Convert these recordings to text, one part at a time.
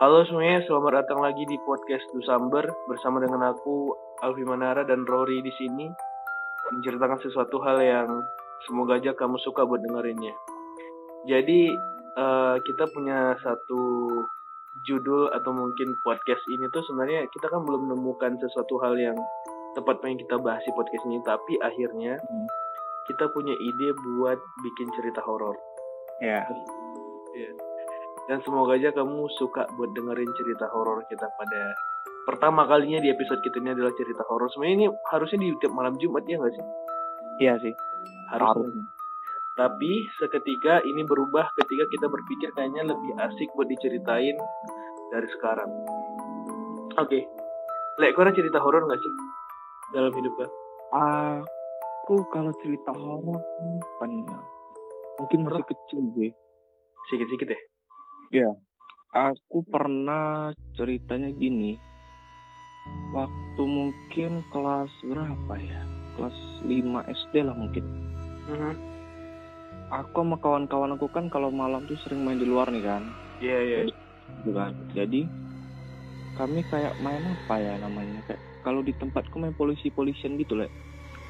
Halo semuanya, selamat datang lagi di podcast Dusamber bersama dengan aku Alfi Manara dan Rory di sini menceritakan sesuatu hal yang semoga aja kamu suka buat dengerinnya. Jadi eh, kita punya satu judul atau mungkin podcast ini tuh sebenarnya kita kan belum menemukan sesuatu hal yang tepat pengen kita bahas di podcast ini, tapi akhirnya Hmm. kita punya ide buat bikin cerita horor. Ya. Dan semoga aja kamu suka buat dengerin cerita horor kita pada pertama kalinya di episode kita ini adalah cerita horor. Sebenarnya ini harusnya di tiap malam Jumat ya nggak sih? Iya sih. Harusnya. Tapi seketika ini berubah ketika kita berpikir kayaknya lebih asik buat diceritain dari sekarang. Oke. Lek, kau cerita horor nggak sih dalam hidup kau? Aku kalau cerita horor ya. Mungkin masih kecil sih. Sikit-sikit ya. Aku pernah ceritanya gini. Waktu mungkin kelas berapa ya? Kelas 5 SD lah mungkin. Mhm. Aku sama kawan-kawan aku kan kalau malam tuh sering main di luar nih kan. Iya iya. Gitu kan. Jadi kami kayak main apa ya namanya? Kayak kalau di tempatku main polisi-polisian gitu lah.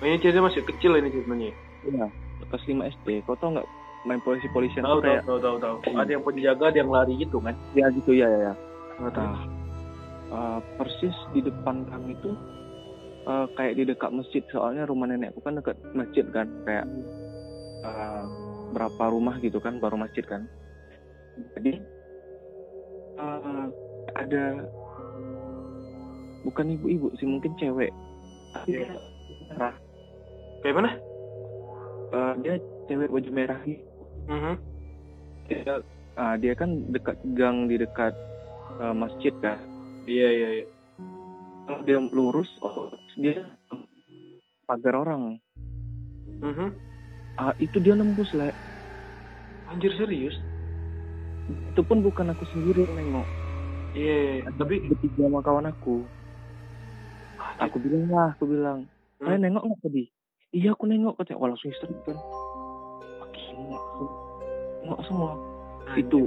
Oh, Ini cerita masih kecil ini ceritanya. Iya. Kelas 5 SD. Kau tau nggak main polisi-polisian Tahu tuh kayak tahu tahu tahu tahu. Hmm. Ada yang penjaga, ada yang lari gitu kan? ya gitu ya ya ya. Nah, eh, persis di depan kami tuh eh, kayak di dekat masjid soalnya rumah nenekku kan dekat masjid kan kayak eh, berapa rumah gitu kan baru masjid kan. Jadi eh, ada bukan ibu-ibu sih mungkin cewek. Tapi dia merah. Kayak mana? Eh, dia cewek baju merah gitu. Mhm. Dia, ah, dia kan dekat gang di dekat eh, masjid kan. Iya iya iya. dia lurus oh dia pagar orang Mhm. ah itu dia nembus le Anjir serius? itu pun bukan aku sendiri yang nengok Iya, iya, iya. tapi bertiga sama kawan aku aku bilang lah aku bilang Hmm. kalian nengok nggak tadi iya aku nengok katanya wah langsung histeris kan nengok semua. Itu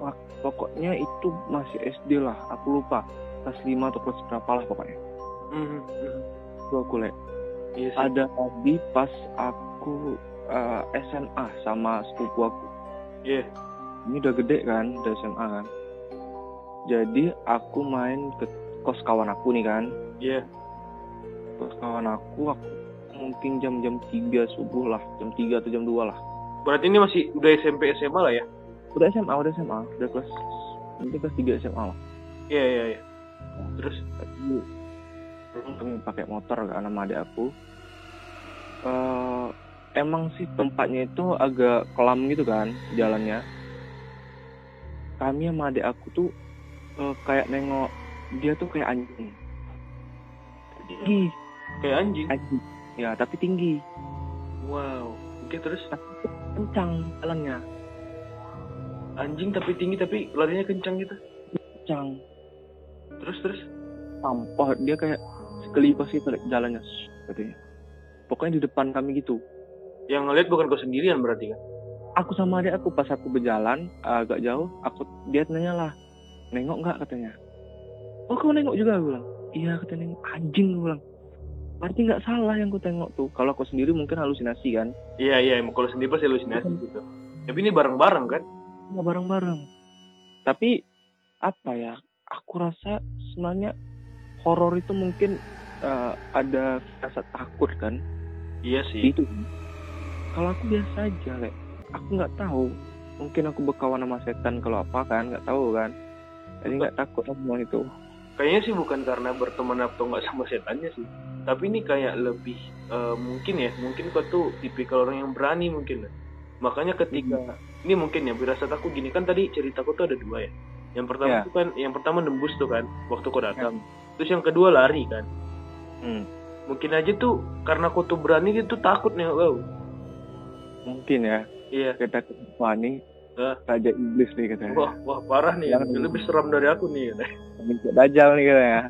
Wak- pokoknya itu masih SD lah aku lupa. Kelas 5 atau kelas berapa lah pokoknya. Mhm. itu aku le Iya ada tadi pas aku eh, SMA sama sepupu aku. Iya. ini udah gede kan udah SMA kan. Jadi aku main ke kos kawan aku nih kan. Iya. kos kawan aku aku mungkin jam-jam 3 subuh lah jam 3 atau jam 2 lah Berarti ini masih udah SMP SMA lah ya? udah SMA udah SMA udah kelas mungkin kelas 3 SMA lah Iya iya iya. Terus? Kami pakai motor kan sama adik aku Eh, emang sih tempatnya itu agak kelam gitu kan jalannya kami sama adik aku tuh eh, kayak nengok dia tuh kayak anjing tinggi Kayak anjing. anjing ya tapi tinggi Wow. Oke terus kencang jalannya. Anjing tapi tinggi tapi larinya kencang gitu. kencang. Terus terus? sampah dia kayak sekelipas itu jalannya katanya. Pokoknya di depan kami gitu. Yang ngeliat bukan kau sendirian berarti kan? aku sama adik aku pas aku berjalan agak jauh aku dia nanya lah nengok nggak? katanya. Oh kamu nengok juga? aku bilang. Iya katanya nengok anjing aku bilang berarti nggak salah yang aku tengok tuh kalau aku sendiri mungkin halusinasi kan Iya iya. Kalau sendiri pasti halusinasi gitu. Tapi ini bareng-bareng kan? nggak bareng-bareng tapi apa ya aku rasa sebenarnya horor itu mungkin eh, ada rasa takut kan Iya sih. itu kalau aku biasa aja le aku nggak tahu mungkin aku berkawan sama setan kalau apa kan nggak tahu kan jadi nggak takut sama itu Kayaknya sih bukan karena berteman atau nggak sama setannya sih. Tapi ini kayak lebih eh, mungkin ya, mungkin kau tuh tipikal orang yang berani mungkin. lah. Makanya ketika ini mungkin ya firasat aku gini kan tadi ceritaku tuh ada dua ya. Yang pertama Ya. tuh kan, yang pertama nembus tuh kan waktu kau datang. Terus yang kedua lari kan. Hmm, Mungkin aja tuh karena kau tuh berani gitu takut nih, wow. mungkin ya Iya. kita Hah? raja iblis nih katanya Wah, wah parah nih. Jangan. Lebih seram dari aku nih. Minta dajal nih katanya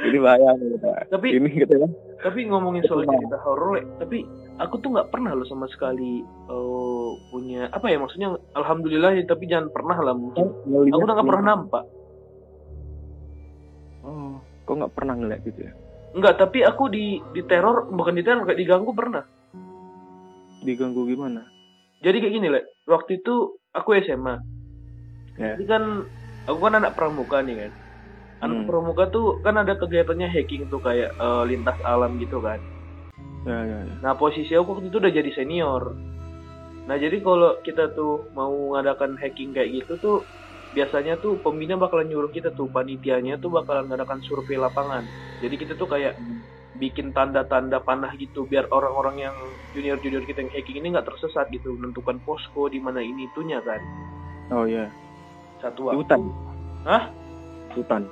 jadi bahaya nih Tapi ini katanya tapi ngomongin soal cerita horor, tapi aku tuh nggak pernah loh sama sekali eh, punya apa ya maksudnya alhamdulillah ya, tapi jangan pernah lah mungkin. Aku udah nggak pernah nampak. nggak pernah ngeliat gitu ya Enggak, tapi aku di di teror bukan di teror kayak diganggu pernah. diganggu gimana Jadi kayak gini, Le. Waktu itu aku SMA. Ya. Jadi kan aku kan anak pramuka nih kan. Anak Hmm. pramuka tuh kan ada kegiatannya hacking tuh kayak eh, lintas alam gitu kan. ya ya ya Nah posisi aku waktu itu udah jadi senior. Nah jadi kalau kita tuh mau ngadakan hacking kayak gitu tuh biasanya tuh pembina bakalan nyuruh kita tuh panitianya tuh bakalan ngadakan survei lapangan. Jadi kita tuh kayak bikin tanda-tanda panah gitu biar orang-orang yang junior-junior kita yang hacking ini nggak tersesat gitu menentukan posko di mana ini itunya kan. oh ya Satu di waktu. hutan Hah? hutan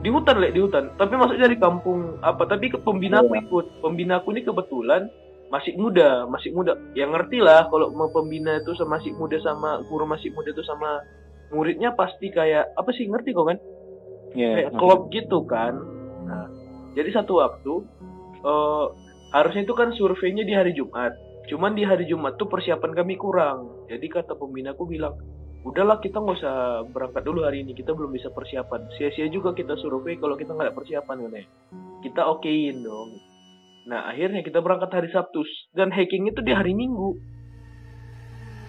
Di hutan, Le, di hutan. Tapi maksudnya dari kampung apa? Tapi ke pembina aku Iya. ikut. Pembina aku ini kebetulan masih muda, masih muda. Ya ngerti lah kalau mau pembina itu sama masih muda sama guru masih muda itu sama muridnya pasti kayak apa sih ngerti kok kan? ya Kayak klub gitu kan. Nah, jadi satu waktu eh harusnya itu kan surveinya di hari Jumat. Cuman di hari Jumat tuh persiapan kami kurang. Jadi kata pembina aku bilang, udahlah kita nggak usah berangkat dulu hari ini. Kita belum bisa persiapan. Sia-sia juga kita survei kalau kita nggak ada persiapan kan ya. Kita okein dong. Nah akhirnya kita berangkat hari Sabtu dan hacking itu di hari Minggu.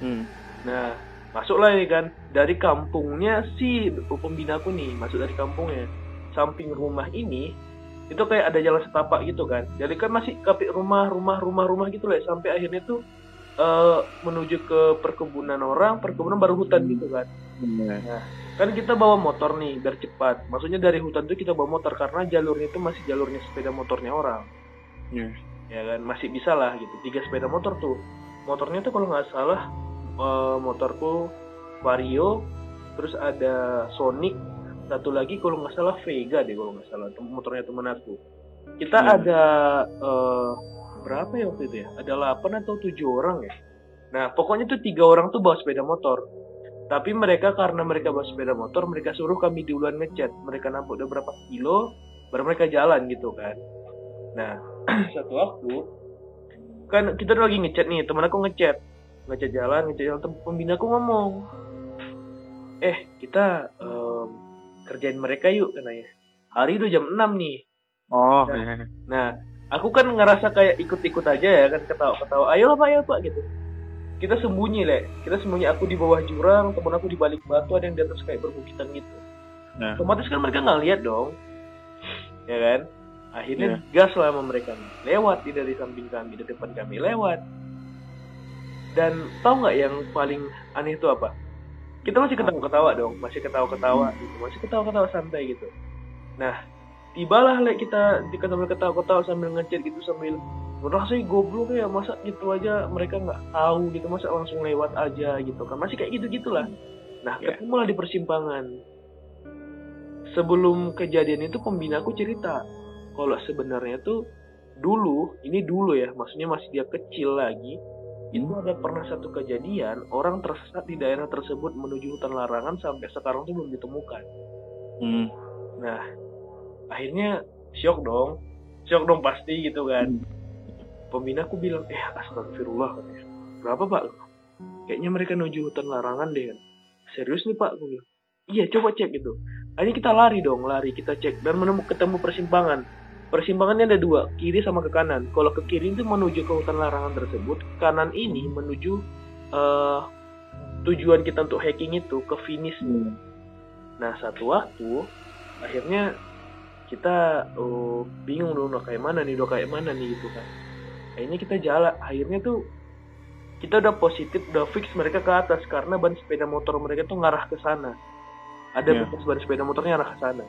hmm. Nah, masuklah ini kan dari kampungnya si pembina aku nih, masuk dari kampungnya. Samping rumah ini itu kayak ada jalan setapak gitu kan. Jadi kan masih kapit rumah, rumah, rumah, rumah gitu lah sampai akhirnya tuh eh, menuju ke perkebunan orang, perkebunan baru hutan gitu kan. Ya. Kan kita bawa motor nih biar cepat. Maksudnya dari hutan tuh kita bawa motor karena jalurnya itu masih jalurnya sepeda motornya orang. Ya. ya kan masih bisa lah gitu tiga sepeda motor tuh motornya tuh kalau nggak salah eh, motorku Vario terus ada Sonic satu lagi kalau nggak salah Vega deh kalau nggak salah motornya temen aku kita Hmm. ada eh, berapa ya waktu itu ya? Ada 8 atau tujuh orang ya? Nah pokoknya tuh tiga orang tuh bawa sepeda motor. Tapi mereka karena mereka bawa sepeda motor mereka suruh kami duluan ngechat. Mereka nampak udah berapa kilo baru mereka jalan gitu kan. Nah satu waktu kan kita lagi ngechat nih temen aku ngechat. Ngechat jalan ngechat jalan pembina aku ngomong eh kita em, kerjain mereka yuk katanya. Hari udah jam 6 nih. Oh Nah. ya. nah aku kan ngerasa kayak ikut-ikut aja ya kan ketawa-ketawa. Ayo pak ayo pak gitu. Kita sembunyi le kita sembunyi aku di bawah jurang temen aku di balik batu ada yang di atas kayak berbukitan gitu. Nah. otomatis kan mereka nggak lihat dong. Ya kan? Akhirnya Iya. gas lah sama mereka. Lewat di dari samping kami di depan kami lewat. Dan tahu nggak yang paling aneh itu apa? Kita masih ketawa-ketawa dong masih ketawa-ketawa gitu masih ketawa-ketawa santai gitu. Nah tibalah le kita di sambil ketawa-ketawa sambil ngechat gitu sambil merasa goblok ya masa gitu aja? Mereka nggak tahu gitu masa langsung lewat aja gitu kan. Masih kayak gitu gitulah nah Ya. ketemu lah di persimpangan. Sebelum kejadian itu pembinaku cerita kalau sebenarnya tuh dulu ini dulu ya maksudnya masih dia kecil lagi itu ada pernah satu kejadian orang tersesat di daerah tersebut menuju hutan larangan sampai sekarang tuh belum ditemukan. Hmm. nah akhirnya syok dong. Syok dong pasti gitu kan. Pembina aku bilang eh astagfirullah katanya. Berapa pak? Kayaknya mereka menuju hutan larangan deh. Kan serius nih pak? aku bilang. Iya coba cek gitu. Akhirnya kita lari dong lari kita cek dan menemukan ketemu persimpangan. Persimpangannya ada dua kiri sama ke kanan. Kalau ke kiri itu menuju ke hutan larangan tersebut kanan ini menuju eh, tujuan kita untuk hacking itu ke finish. Hmm. Nah satu waktu akhirnya kita oh, bingung dong udah kayak mana nih udah kayak mana nih gitu kan. Akhirnya kita jalan. Akhirnya tuh kita udah positif udah fix mereka ke atas karena ban sepeda motor mereka tuh ngarah ke sana. Ada Iya. bekas ban sepeda motornya arah ke sana.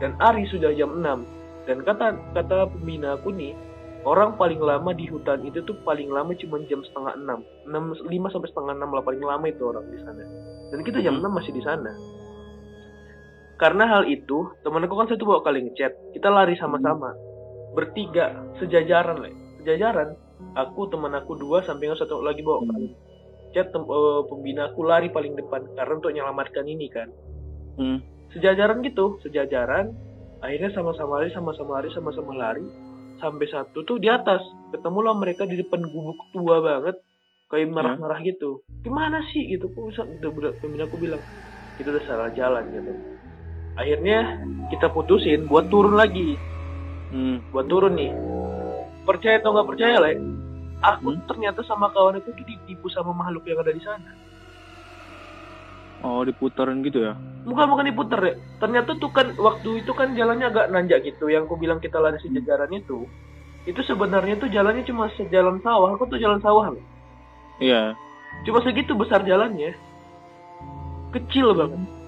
Dan Ari sudah jam 6 dan kata kata pembina aku nih orang paling lama di hutan itu tuh paling lama cuma jam setengah enam enam lima sampai setengah enam lah paling lama itu orang di sana dan kita jam. 6 masih di sana karena hal itu, temanku kan satu bawa kali ngechat. Kita lari sama-sama. Bertiga, sejajaran lah. Sejajaran. Aku, teman aku dua, samping satu lagi bawa kali. Chat tem- eh, pembina aku lari paling depan. Karena untuk menyelamatkan ini kan. Hmm. Sejajaran gitu, sejajaran. Akhirnya sama-sama lari, sama-sama lari, sama-sama lari. Sampai satu tuh di atas. Ketemulah mereka di depan gubuk tua banget. Kayak marah-marah gitu. Gimana sih gitu? Kok bisa? Udah- Pembina aku bilang, kita udah salah jalan gitu akhirnya kita putusin buat turun lagi. Hmm. buat turun nih. Percaya atau nggak percaya lah aku Hmm? ternyata sama kawan itu tuh ditipu sama makhluk yang ada di sana. Oh diputarin gitu ya? Bukan bukan diputer ya ternyata tuh kan waktu itu kan jalannya agak nanjak gitu. Yang aku bilang kita lari sejajaran itu itu sebenarnya tuh jalannya cuma sejalan sawah. Aku tuh jalan sawah loh. iya. Cuma segitu besar jalannya. Kecil banget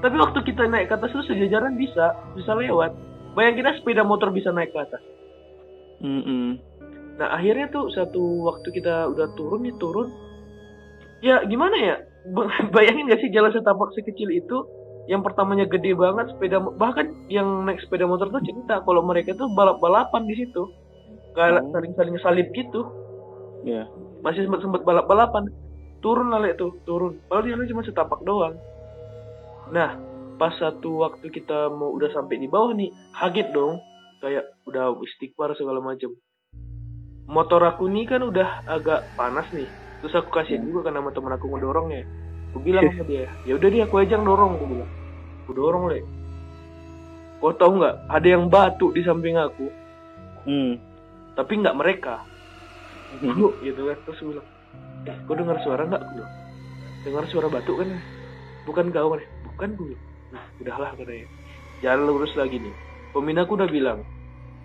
tapi waktu kita naik ke atas tuh sejajaran bisa bisa lewat bayangin aja sepeda motor bisa naik ke atas Mm-mm. Nah akhirnya tuh satu waktu kita udah turun nih turun, ya gimana ya? Bayangin gak sih jalan setapak sekecil itu, yang pertamanya gede banget sepeda, bahkan yang naik sepeda motor tuh cerita kalau mereka tuh balap balapan di situ, kayak Oh. saling saling salib gitu, Iya. masih sempat sempat balap balapan, turun lah tuh turun, padahal jalan cuma setapak doang. Nah pas satu waktu kita mau udah sampai di bawah nih, kaget dong, kayak udah istighfar segala macam motor aku nih kan udah agak panas nih. Terus aku kasihan juga kan sama temen aku ngedorongnya aku bilang sama dia ya udah dia aku aja yang dorong aku bilang. Aku dorong le. Kau tahu nggak ada yang batu di samping aku. Hmm. tapi nggak mereka. Lu, gitu kan terus bilang kau dengar suara nggak? Aku bilang dengar suara batu kan? Bukan kau kan bukan gue nah, udahlah katanya jalan lurus lagi nih. Pembina aku udah bilang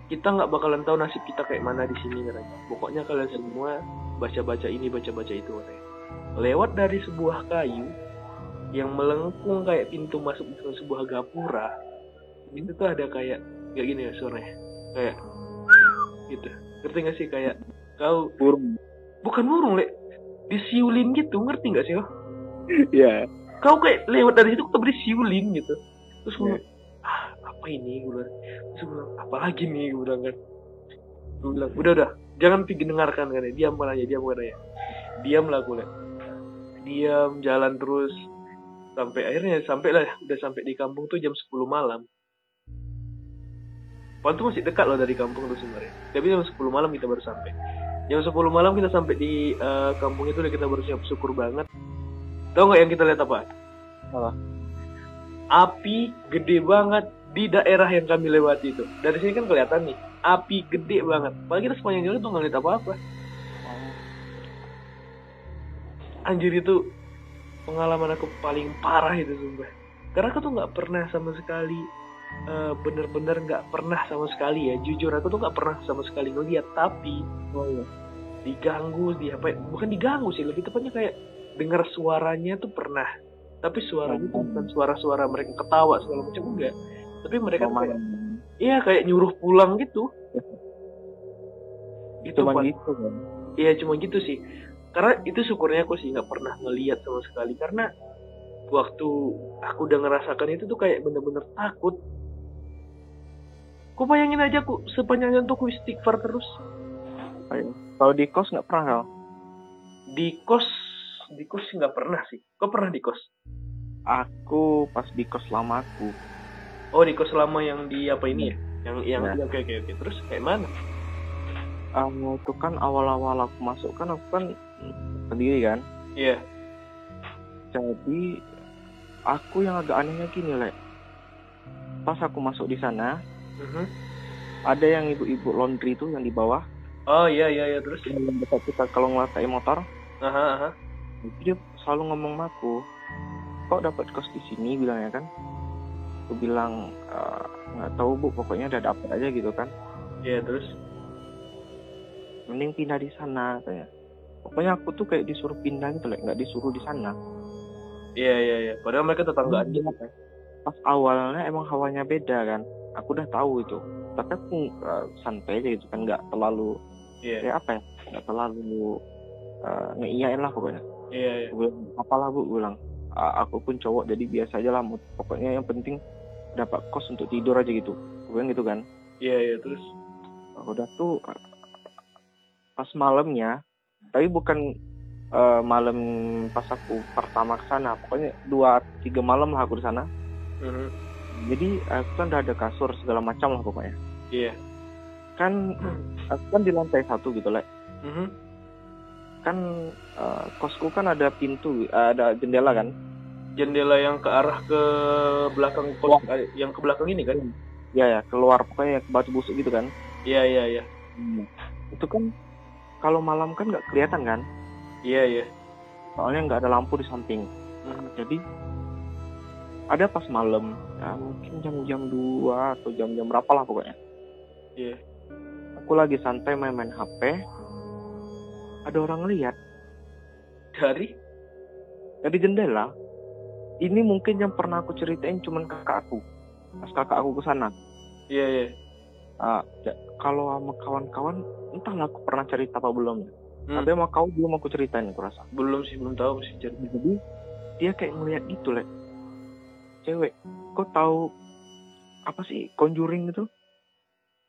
kita nggak bakalan tahu nasib kita kayak mana di sini katanya pokoknya kalian semua baca-baca ini baca-baca itu katanya lewat dari sebuah kayu yang melengkung kayak pintu masuk ke sebuah gapura itu tuh ada kayak kayak gini ya suaranya. Kayak gitu. Ngerti gak sih? Kayak kau Burung. bukan burung le disiulin gitu. Ngerti nggak sih lo? Iya. Kau kayak lewat dari situ kita disiulin gitu terus gue Iya. ah apa ini gue bilang terus gue bilang apa lagi nih gue bilang kan gue bilang udah udah jangan pergi dengarkan kan ya diam kan aja diam kan ya diam lah gue liat. diam jalan terus sampai akhirnya sampai lah udah sampai di kampung tuh jam 10 malam tuh masih dekat loh dari kampung tuh sebenarnya. Tapi jam 10 malam kita baru sampai. Jam 10 malam kita sampai di eh, kampung itu dan kita baru siap syukur banget. Tahu nggak yang kita lihat apa? Apa? Api gede banget di daerah yang kami lewati itu. Dari sini kan kelihatan nih, api gede banget. Padahal kita sepanjang jalan tuh nggak lihat apa-apa. Anjir itu pengalaman aku paling parah itu sumpah. Karena aku tuh nggak pernah sama sekali eh, bener-bener nggak pernah sama sekali ya. Jujur aku tuh nggak pernah sama sekali ngeliat. Tapi Oh iya. diganggu, di apa? ya, Bukan diganggu sih, lebih tepatnya kayak dengar suaranya tuh pernah. Tapi suaranya tuh bukan suara-suara mereka ketawa segala macam enggak. Tapi mereka Roman. kayak, iya kayak nyuruh pulang gitu. Itu Cuma gitu kan. Iya cuma gitu sih. Karena itu syukurnya aku sih nggak pernah ngeliat sama sekali karena waktu aku udah ngerasakan itu tuh kayak bener-bener takut. Kau bayangin aja aku sepanjang tuh aku istighfar terus. Ayo. Kalau di kos nggak pernah? Di kos, di kos nggak pernah sih. Kau pernah di kos? Aku pas di kos lamaku. Oh di kos lama yang di apa ini ya? Yang yang Ya. iya, oke oke oke. Terus kayak mana? Um, itu kan awal-awal aku masuk kan aku kan sendiri kan. Iya. Jadi aku yang agak anehnya gini le. Pas aku masuk di sana Mhm. ada yang ibu-ibu laundry itu yang di bawah Oh iya iya iya terus. yang dekat kita kalau ngelakai motor Aha aha. Itu dia selalu ngomong sama aku kok dapat kos di sini? bilangnya kan. Aku bilang "Eh, nggak tahu bu pokoknya udah dapet aja gitu kan. Iya terus. mending pindah di sana katanya. Pokoknya aku tuh kayak disuruh pindah gitu lah nggak disuruh di sana. Iya iya iya. Padahal mereka tetanggaan Hmm. gitu kan. pas awalnya emang hawanya beda kan. Aku udah tahu itu. Tapi aku eh, santai aja gitu kan nggak terlalu Iya. kayak apa ya nggak terlalu uh, ngeiyain lah pokoknya iya iya. gue bilang apalah bu gue bilang "A- aku pun cowok jadi biasa aja lah pokoknya yang penting dapat kos untuk tidur aja gitu gue bilang gitu kan Iya iya terus. udah tuh uh, pas malamnya tapi bukan uh, malam pas aku pertama ke sana pokoknya dua tiga malam lah aku di sana Mhm. jadi aku kan udah ada kasur segala macam lah pokoknya Iya. kan aku kan di lantai satu gitu lah Mhm. Kan uh, kosku kan ada pintu ada jendela kan? Jendela yang ke arah ke belakang kos eh, yang ke belakang ini kan? Ya ya keluar pokoknya ke batu busuk gitu kan? Iya iya iya. Itu kan kalau malam kan nggak kelihatan kan? Iya iya. Soalnya nggak ada lampu di samping. Hmm. jadi ada pas malam ya mungkin jam-jam 2 atau jam-jam berapa lah pokoknya. Iya. Aku lagi santai main-main HP ada orang lihat. Dari? Dari jendela. Ini mungkin yang pernah aku ceritain cuman kakak aku. Pas kakak aku ke sana iya iya. Ah, ya, kalau sama kawan-kawan entahlah aku pernah cerita apa belum. Ya. Hmm. tapi sama kau belum aku ceritain aku rasa. Belum sih belum tahu sih jadi jadi dia kayak ngeliat gitu lek. Cewek kau tahu apa sih conjuring itu?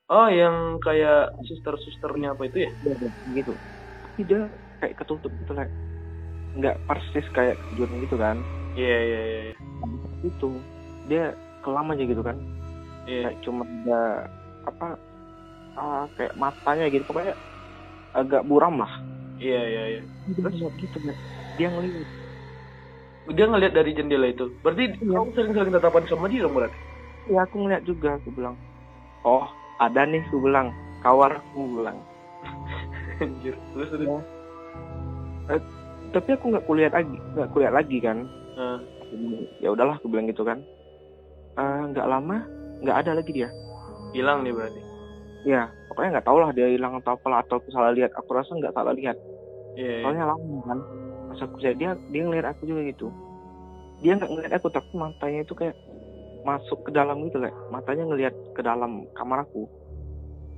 Oh yang kayak suster-susternya apa itu ya? Gitu tapi dia kayak ketutup gitu lek nggak persis kayak conjuring gitu kan. Iya iya iya. Iya. itu dia kelam aja gitu kan. Iya. Kayak cuma ada apa ah, kayak matanya gitu pokoknya agak buram lah. Iya iya iya. Terus? gitu Lek. dia ngeliat. Dia ngelihat dari jendela itu. Berarti Iya. kamu sering-sering tatapan sama dia dong berarti? Ya aku ngeliat juga aku bilang. Oh ada nih aku bilang. Kawan aku bilang anjir. Terus terus? Iya. tapi aku nggak kulihat lagi nggak kulihat lagi kan? Nah, ya udahlah aku bilang gitu kan. Eh, nggak lama nggak ada lagi dia. Hilang nih berarti? Ya pokoknya nggak tahu lah dia hilang atau apalah atau aku salah lihat. Aku rasa nggak salah lihat. Iya iya. soalnya lama kan. Pas aku lihat dia dia ngeliat aku juga gitu. Dia nggak ngeliat aku tapi matanya itu kayak masuk ke dalam gitu kayak matanya ngelihat ke dalam kamar aku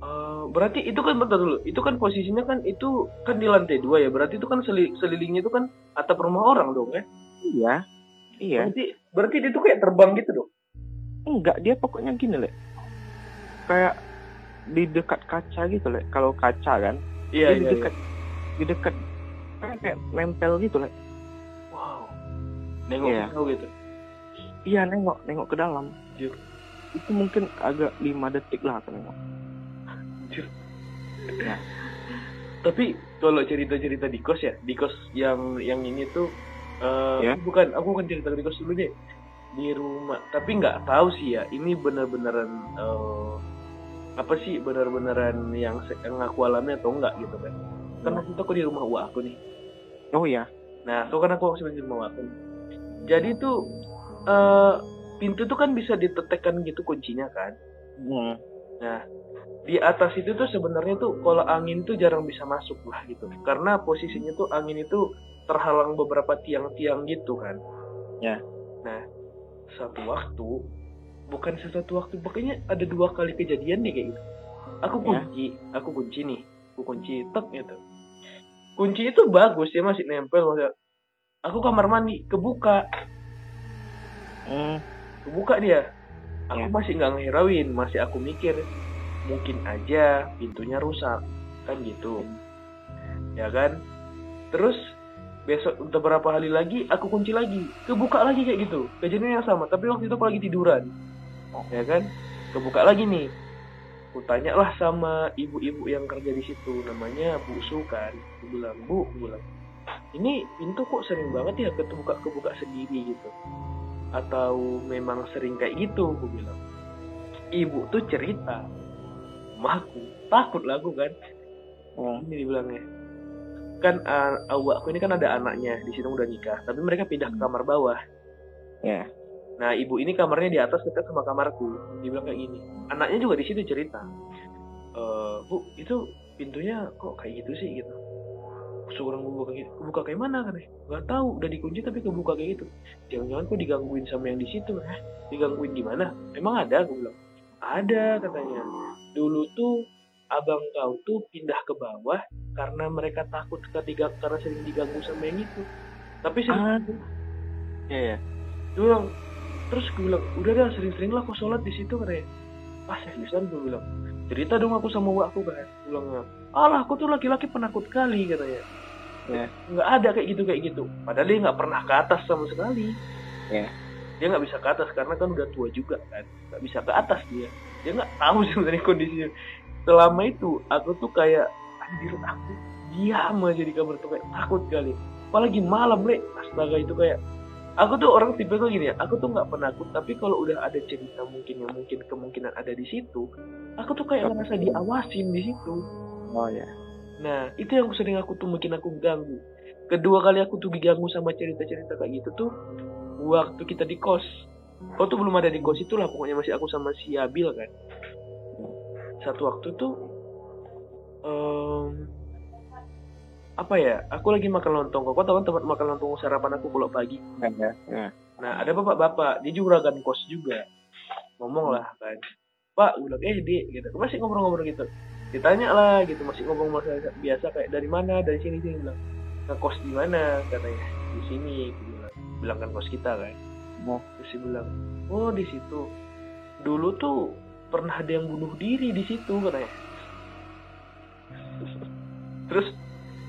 Eh, berarti itu kan bentar dulu. Itu kan posisinya kan itu kan di lantai dua ya. Berarti itu kan seli- selilingnya itu kan atap rumah orang dong ya? Iya. Iya. Berarti berarti dia tuh kayak terbang gitu dong? Enggak dia pokoknya gini lek. Kayak di dekat kaca gitu lek. Kalau kaca kan iya dia di iya, dekat di dekat kayak, kayak nempel gitu lek. Iya. wow. Nengok Iya. gitu? Iya nengok nengok ke dalam. Anjir. itu mungkin agak lima detik lah aku nengok tapi kalau cerita-cerita di kos ya di kos yang yang ini tuh eh, Ya. bukan aku bukan cerita di kos dulu deh di rumah tapi nggak tahu sih ya ini bener-beneran eh, apa sih bener-beneran yang, yang aku alami atau enggak gitu kan kan Ya. waktu itu aku di rumah uak aku nih oh iya nah itu kan aku masih di rumah uak aku nih. jadi tuh eh, pintu tuh kan bisa ditetekkan gitu kuncinya kan hmm. Nah, di atas itu tuh sebenarnya tuh kalau angin tuh jarang bisa masuk lah gitu. Karena posisinya tuh angin itu terhalang beberapa tiang-tiang gitu kan. Ya. Nah, satu waktu bukan satu waktu pokoknya ada dua kali kejadian nih kayak gitu. Aku Ya. kunci, aku kunci nih, aku kunci tek gitu. Kunci itu bagus ya masih nempel maksudnya. Aku kamar mandi kebuka, Hmm. kebuka dia aku Ya. masih nggak ngehirauin masih aku mikir mungkin aja pintunya rusak. Kan gitu. Ya kan? Terus besok untuk beberapa hari lagi aku kunci lagi. Kebuka lagi kayak gitu. Kejadian yang sama tapi waktu itu aku lagi tiduran. Ya kan? Kebuka lagi nih. Aku tanya lah sama ibu-ibu yang kerja di situ. Namanya Bu Su kan. Aku bilang Bu aku bilang ini pintu kok sering banget ya kebuka kebuka sendiri gitu? Atau memang sering kayak gitu aku bilang. Ibu tuh cerita sama aku takut lah aku kan. Hmm. ini dibilangnya. Kan uh, awakku ini kan ada anaknya di situ udah nikah. Tapi mereka pindah ke kamar bawah. Ya. nah ibu ini kamarnya di atas dekat sama kamarku. Dibilang kayak gini. Anaknya juga di situ cerita. "Eh, bu itu pintunya kok kayak gitu sih gitu. Seorang kebuka kayak gitu. Kebuka kayak mana kan nggak tahu. Udah dikunci tapi kebuka kayak gitu. Jangan-jangan kok digangguin sama yang di situ eh? Digangguin gimana emang ada aku bilang ada katanya. Dulu tuh abang kau tuh pindah ke bawah karena mereka takut ketika karena sering diganggu sama yang itu. Tapi. Iya ya. dia bilang terus gue bilang udah dah sering-sering lah kau sholat di situ katanya. Ah seriusan? gue bilang. Cerita dong aku sama waktu kan Gue bilang alah aku tuh laki-laki penakut kali katanya. Ya. nggak ada kayak gitu kayak gitu. Padahal dia nggak pernah ke atas sama sekali. Ya. Dia nggak bisa ke atas karena kan udah tua juga kan. Nggak bisa ke atas dia. Dia nggak tahu sebenarnya kondisinya. Selama itu aku tuh kayak anjir aku diam aja di kamar tuh kayak takut kali. Apalagi malam le astaga itu kayak aku tuh orang tipe gue gini ya. Aku tuh nggak penakut tapi kalau udah ada cerita mungkin yang mungkin kemungkinan ada di situ aku tuh kayak ngerasa diawasin di situ. Oh ya nah itu yang sering aku tuh mungkin aku ganggu. Kedua kali aku tuh diganggu sama cerita-cerita kayak gitu tuh waktu kita di kos kau tuh belum ada di kos itulah pokoknya masih aku sama si Abil kan satu waktu tuh em, apa ya aku lagi makan lontong kau tahu kan tempat makan lontong sarapan aku kalau pagi ya ya Nah, ada bapak-bapak, dia juga juragan kos juga. Ngomong lah kan. Pak, bilang, eh, Dek, gitu. Masih ngobrol-ngobrol gitu. Ditanya lah gitu, masih ngomong masalah biasa kayak dari mana, dari sini sini bilang. Ngekos di mana? Katanya di sini, gitu bilang. Bilang kan kos kita kan. Oh. Terus dia bilang, oh di situ. Dulu tuh pernah ada yang bunuh diri di situ katanya. Terus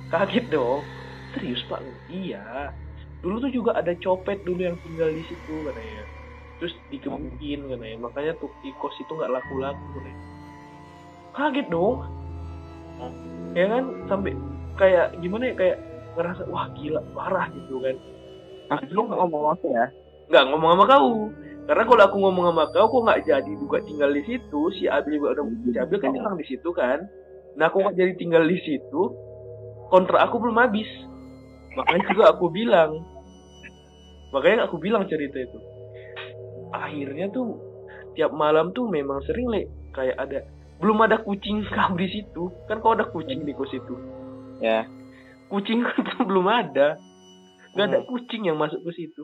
kaget dong. Serius pak? Iya dulu tuh juga ada copet dulu yang tinggal di situ katanya terus dikebukin katanya makanya tuh kos itu nggak laku-laku katanya kaget dong ya kan sampai kayak gimana ya kayak ngerasa wah gila parah gitu kan ah lu nggak ngomong aku ya? Nggak ngomong sama kau. Karena kalau aku ngomong sama kau kok nggak jadi juga tinggal di situ? Si Abil juga udah si Abil kan hilang di situ kan? Nah aku nggak jadi tinggal di situ? Kontrak aku belum habis. Makanya juga aku bilang. Makanya aku bilang cerita itu. Akhirnya tuh tiap malam tuh memang sering le. Kayak ada belum ada kucing kau di situ. Kan kau ada kucing di kos itu ya. Kucing tuh belum ada nggak ada Hmm. kucing yang masuk ke situ